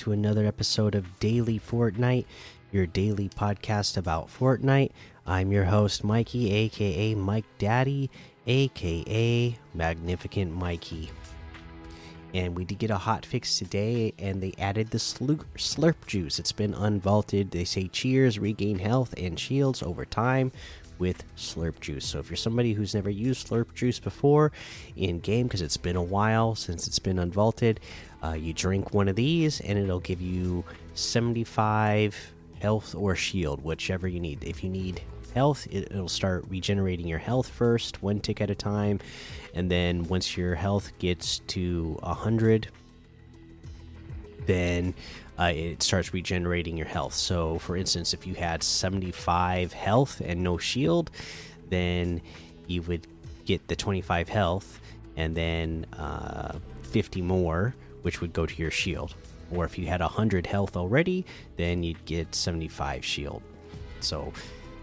To another episode of Daily Fortnite, your daily podcast about Fortnite. I'm your host, Mikey, aka Mike Daddy, aka Magnificent Mikey. And we did get a hot fix today, and they added the slurp juice. It's been unvaulted. They say cheers, regain health and shields over time with slurp juice. So if you're somebody who's never used slurp juice before in game because it's been a while since it's been unvaulted, uh, you drink one of these and it'll give you 75 health or shield, whichever you need. If you need health, it, will start regenerating your health first, one tick at a time, and then once your health gets to 100, then uh, it starts regenerating your health. So, for instance, if you had 75 health and no shield, then you would get the 25 health and then uh, 50 more, which would go to your shield. Or if you had 100 health already, then you'd get 75 shield. So,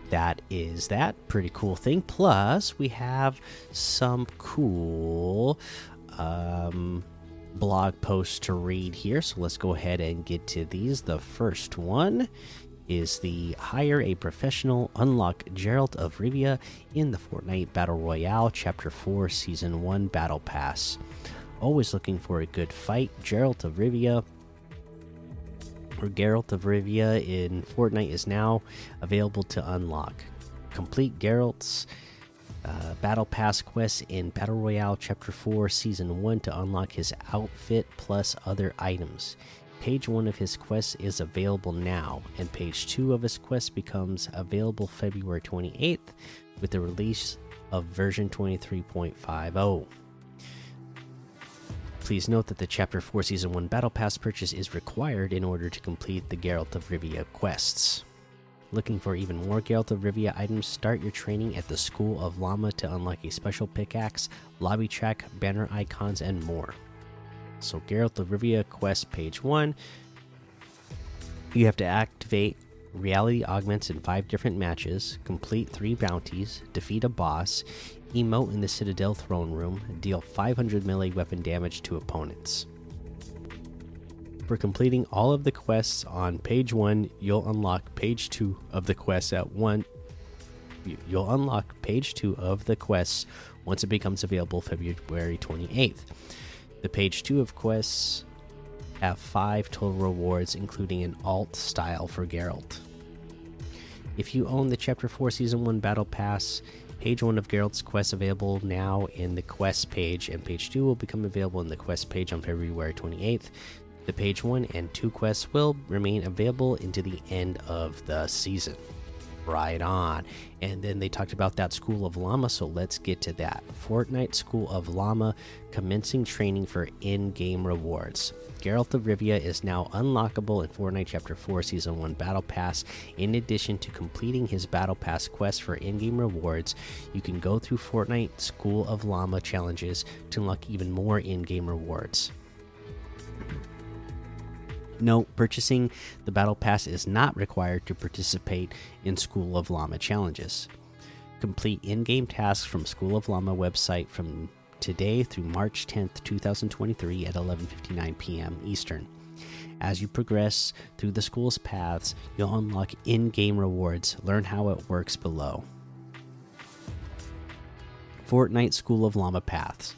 that is that pretty cool thing. Plus, we have some cool um, blog posts to read here. So let's go ahead and get to these. The first one is the Hire a Professional Unlock Geralt of Rivia in the Fortnite Battle Royale Chapter 4 Season 1 Battle Pass. Always looking for a good fight. Geralt of Rivia or Geralt of Rivia in Fortnite is now available to unlock. Complete Geralt's uh, Battle Pass quests in Battle Royale Chapter 4 Season 1 to unlock his outfit plus other items. Page 1 of his quest is available now, and page 2 of his quest becomes available February 28th with the release of version 23.50. Please note that the Chapter 4 Season 1 Battle Pass purchase is required in order to complete the Geralt of Rivia quests. Looking for even more Geralt of Rivia items? Start your training at the School of Llama to unlock a special pickaxe, lobby track, banner icons, and more. So, Geralt of Rivia quest page 1. You have to activate reality augments in five different matches, complete three bounties, defeat a boss, emote in the Citadel throne room, deal 500 melee weapon damage to opponents. For completing all of the quests on page 1, you'll unlock page 2 of the quests at one you'll unlock page 2 of the quests once it becomes available February 28th. The page 2 of quests have 5 total rewards including an alt style for Geralt. If you own the Chapter 4 Season 1 Battle Pass, page 1 of Geralt's quest available now in the quest page, and page 2 will become available in the quest page on February 28th. The page 1 and 2 quests will remain available into the end of the season. Right on. And then they talked about that School of Llama, so let's get to that. Fortnite School of Llama commencing training for in game rewards. Geralt of Rivia is now unlockable in Fortnite Chapter 4 Season 1 Battle Pass. In addition to completing his Battle Pass quest for in game rewards, you can go through Fortnite School of Llama challenges to unlock even more in game rewards. Note purchasing the Battle Pass is not required to participate in School of Llama challenges. Complete in game tasks from School of Llama website from today through March 10th, 2023 at 11:59 p.m. Eastern. As you progress through the school's paths, you'll unlock in-game rewards. Learn how it works below. Fortnite School of Llama Paths.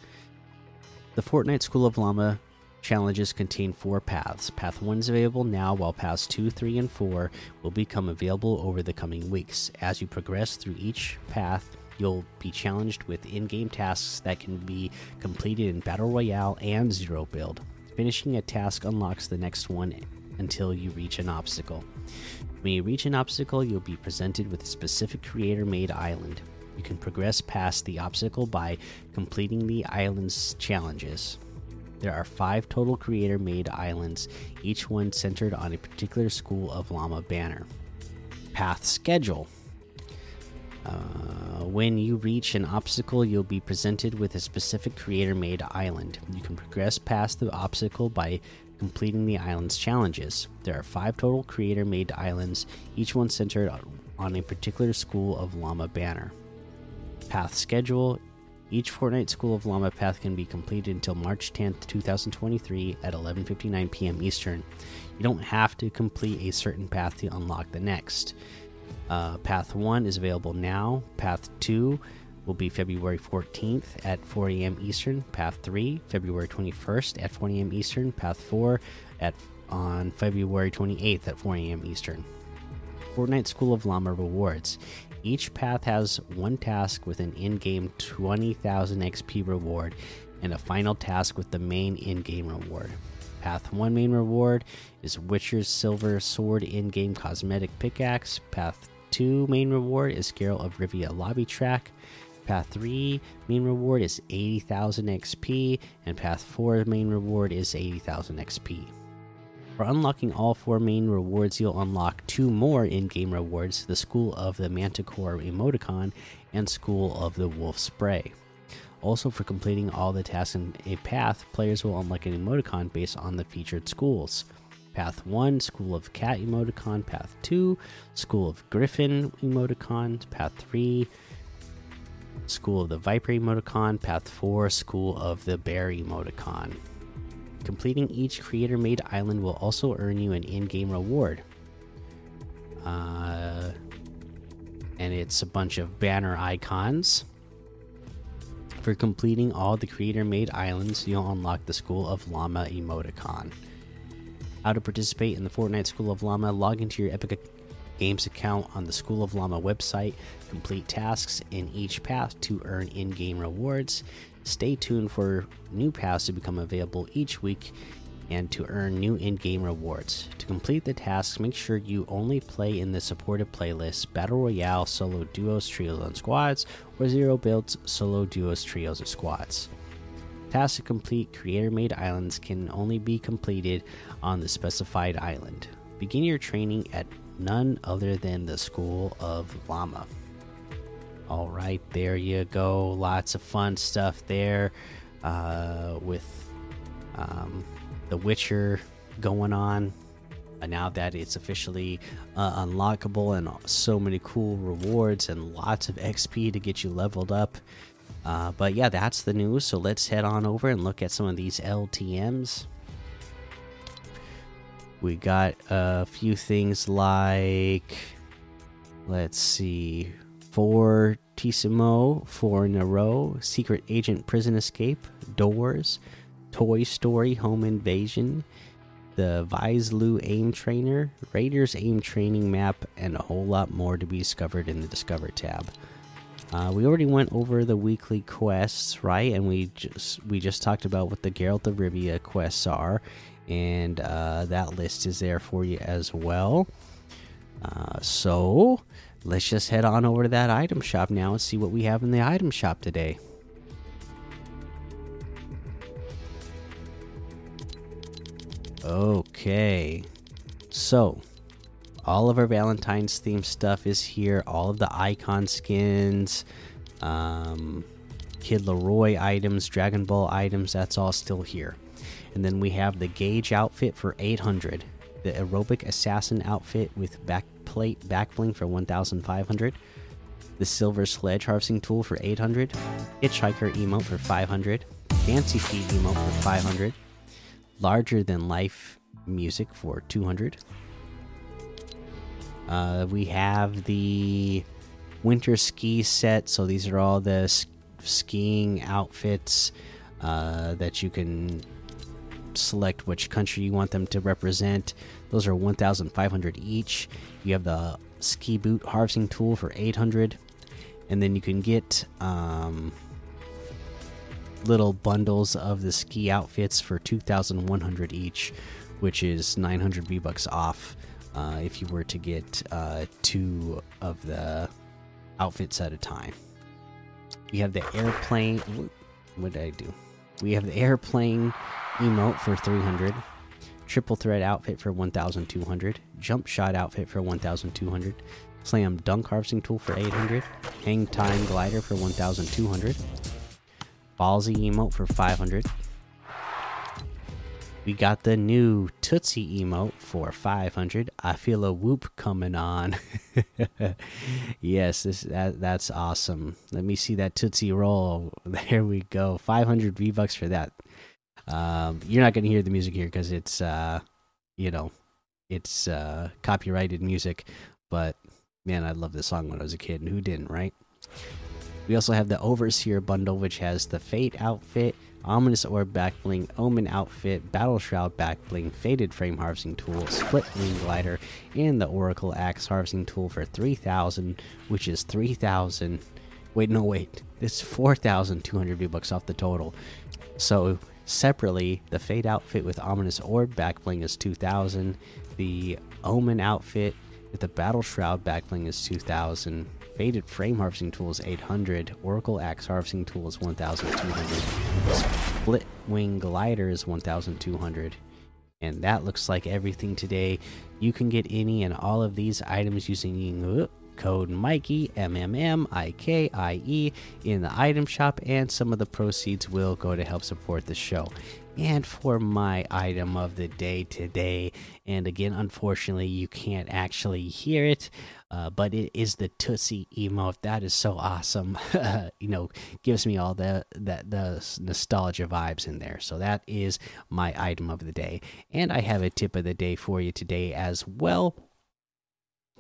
The Fortnite School of Llama challenges contain four paths. Path 1 is available now, while paths 2, 3, and 4 will become available over the coming weeks. As you progress through each path, you'll be challenged with in game tasks that can be completed in Battle Royale and Zero Build. Finishing a task unlocks the next one until you reach an obstacle. When you reach an obstacle, you'll be presented with a specific creator made island. You can progress past the obstacle by completing the island's challenges. There are five total creator made islands, each one centered on a particular School of Llama banner. Path schedule. Uh, when you reach an obstacle, you'll be presented with a specific creator made island. You can progress past the obstacle by completing the island's challenges. There are five total creator made islands, each one centered on a particular School of Llama banner. Path schedule Each Fortnite School of Llama path can be completed until March 10th, 2023 at 11:59 p.m. Eastern. You don't have to complete a certain path to unlock the next. Uh, path 1 is available now. Path 2 will be February 14th at 4 a.m. Eastern. Path 3, February 21st at 4 a.m. Eastern. Path 4 at on February 28th at 4 a.m. Eastern. Fortnite School of Llama rewards. Each path has one task with an in game 20,000 XP reward and a final task with the main in game reward. Path 1 main reward is Witcher's Silver Sword in game cosmetic pickaxe. Path 2 main reward is Geralt of Rivia lobby track. Path 3 main reward is 80,000 XP, and Path 4 main reward is 80,000 XP. For unlocking all four main rewards, you'll unlock two more in game rewards the School of the Manticore emoticon and School of the Wolf Spray. Also, for completing all the tasks in a path, players will unlock an emoticon based on the featured schools. Path 1, School of Cat emoticon. Path 2, School of Griffin emoticon. Path 3, School of the Viper emoticon. Path 4, School of the Bear emoticon. Completing each creator made island will also earn you an in game reward. Uh, and it's a bunch of banner icons. For completing all the creator made islands, you'll unlock the School of Llama emoticon. How to participate in the Fortnite School of Llama, log into your Epic Games account on the School of Llama website, complete tasks in each path to earn in game rewards. Stay tuned for new paths to become available each week and to earn new in game rewards. To complete the tasks, make sure you only play in the supported playlists Battle Royale, Solo Duos, Trios, and Squads, or Zero Builds, Solo Duos, Trios, or Squads. Tasks to complete creator made islands can only be completed on the specified island. Begin your training at none other than the School of Llama. All right, there you go. Lots of fun stuff there uh, with um, The Witcher going on. Uh, now that it's officially uh, unlockable and so many cool rewards and lots of XP to get you leveled up. Uh, but yeah, that's the news. So let's head on over and look at some of these LTMs. We got a few things like, let's see, Fortissimo, Four in a Row, Secret Agent Prison Escape, Doors, Toy Story Home Invasion, the Vizsla Aim Trainer, Raiders Aim Training Map, and a whole lot more to be discovered in the Discover tab. Uh, we already went over the weekly quests, right? And we just we just talked about what the Geralt of Rivia quests are, and uh, that list is there for you as well. Uh, so let's just head on over to that item shop now and see what we have in the item shop today. Okay, so all of our Valentine's theme stuff is here. All of the icon skins, um, Kid LAROI items, Dragon Ball items, that's all still here. And then we have the Gauge outfit for 800, the Aerobic Assassin outfit with backplate backbling for 1500, the Silver Sledge harvesting tool for 800, Hitchhiker emote for 500, Fancy Feet emote for 500, Larger than Life music for 200. Uh, we have the winter ski set. So these are all the skiing outfits uh, that you can select which country you want them to represent. Those are 1,500 each. You have the ski boot harvesting tool for 800, and then you can get um, little bundles of the ski outfits for 2,100 each, which is 900 V bucks off. Uh, if you were to get uh, two of the outfits at a time. We have the airplane. What did I do? We have the airplane emote for 300, triple threat outfit for 1,200, jump shot outfit for 1,200, slam dunk harvesting tool for 800, hang time glider for 1,200, ballsy emote for 500. We got the new Tootsie emote for 500. I feel a whoop coming on. yes, this that, that's awesome. Let me see that Tootsie roll. There we go. 500 V bucks for that. Um, you're not going to hear the music here because it's, uh, you know, it's uh, copyrighted music. But man, I love this song when I was a kid, and who didn't, right? We also have the Overseer bundle, which has the Fate outfit, Ominous Orb back bling, Omen outfit, Battle Shroud back bling, Faded Frame harvesting tool, Split Wing glider, and the Oracle Axe harvesting tool for 3000, which is 3000. Wait, no, wait. It's 4,200 V bucks off the total. So, separately, the Fade outfit with Ominous Orb back bling is 2000, the Omen outfit with the Battle Shroud back bling is 2000 Faded Frame Harvesting Tool is 800. Oracle Axe Harvesting Tool is 1,200. Split Wing Glider is 1,200. And that looks like everything today. You can get any and all of these items using code Mikey M M M I K I E in the item shop, and some of the proceeds will go to help support the show and for my item of the day today. And again, unfortunately, you can't actually hear it, uh, but it is the Tootsie emote. That is so awesome. you know, gives me all the that the nostalgia vibes in there. So that is my item of the day, and I have a tip of the day for you today as well.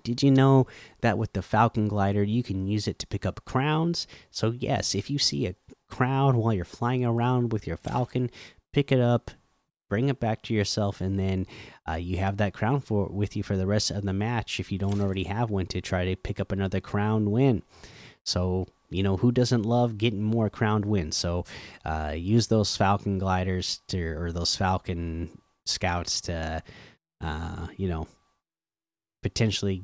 Did you know that with the Falcon Glider, you can use it to pick up crowns? So, yes, if you see a crown while you're flying around with your Falcon, pick it up, bring it back to yourself, and then uh, you have that crown for with you for the rest of the match. If you don't already have one, to try to pick up another crown win. So you know who doesn't love getting more crowned wins? So uh, use those Falcon gliders to or those Falcon scouts to uh, you know potentially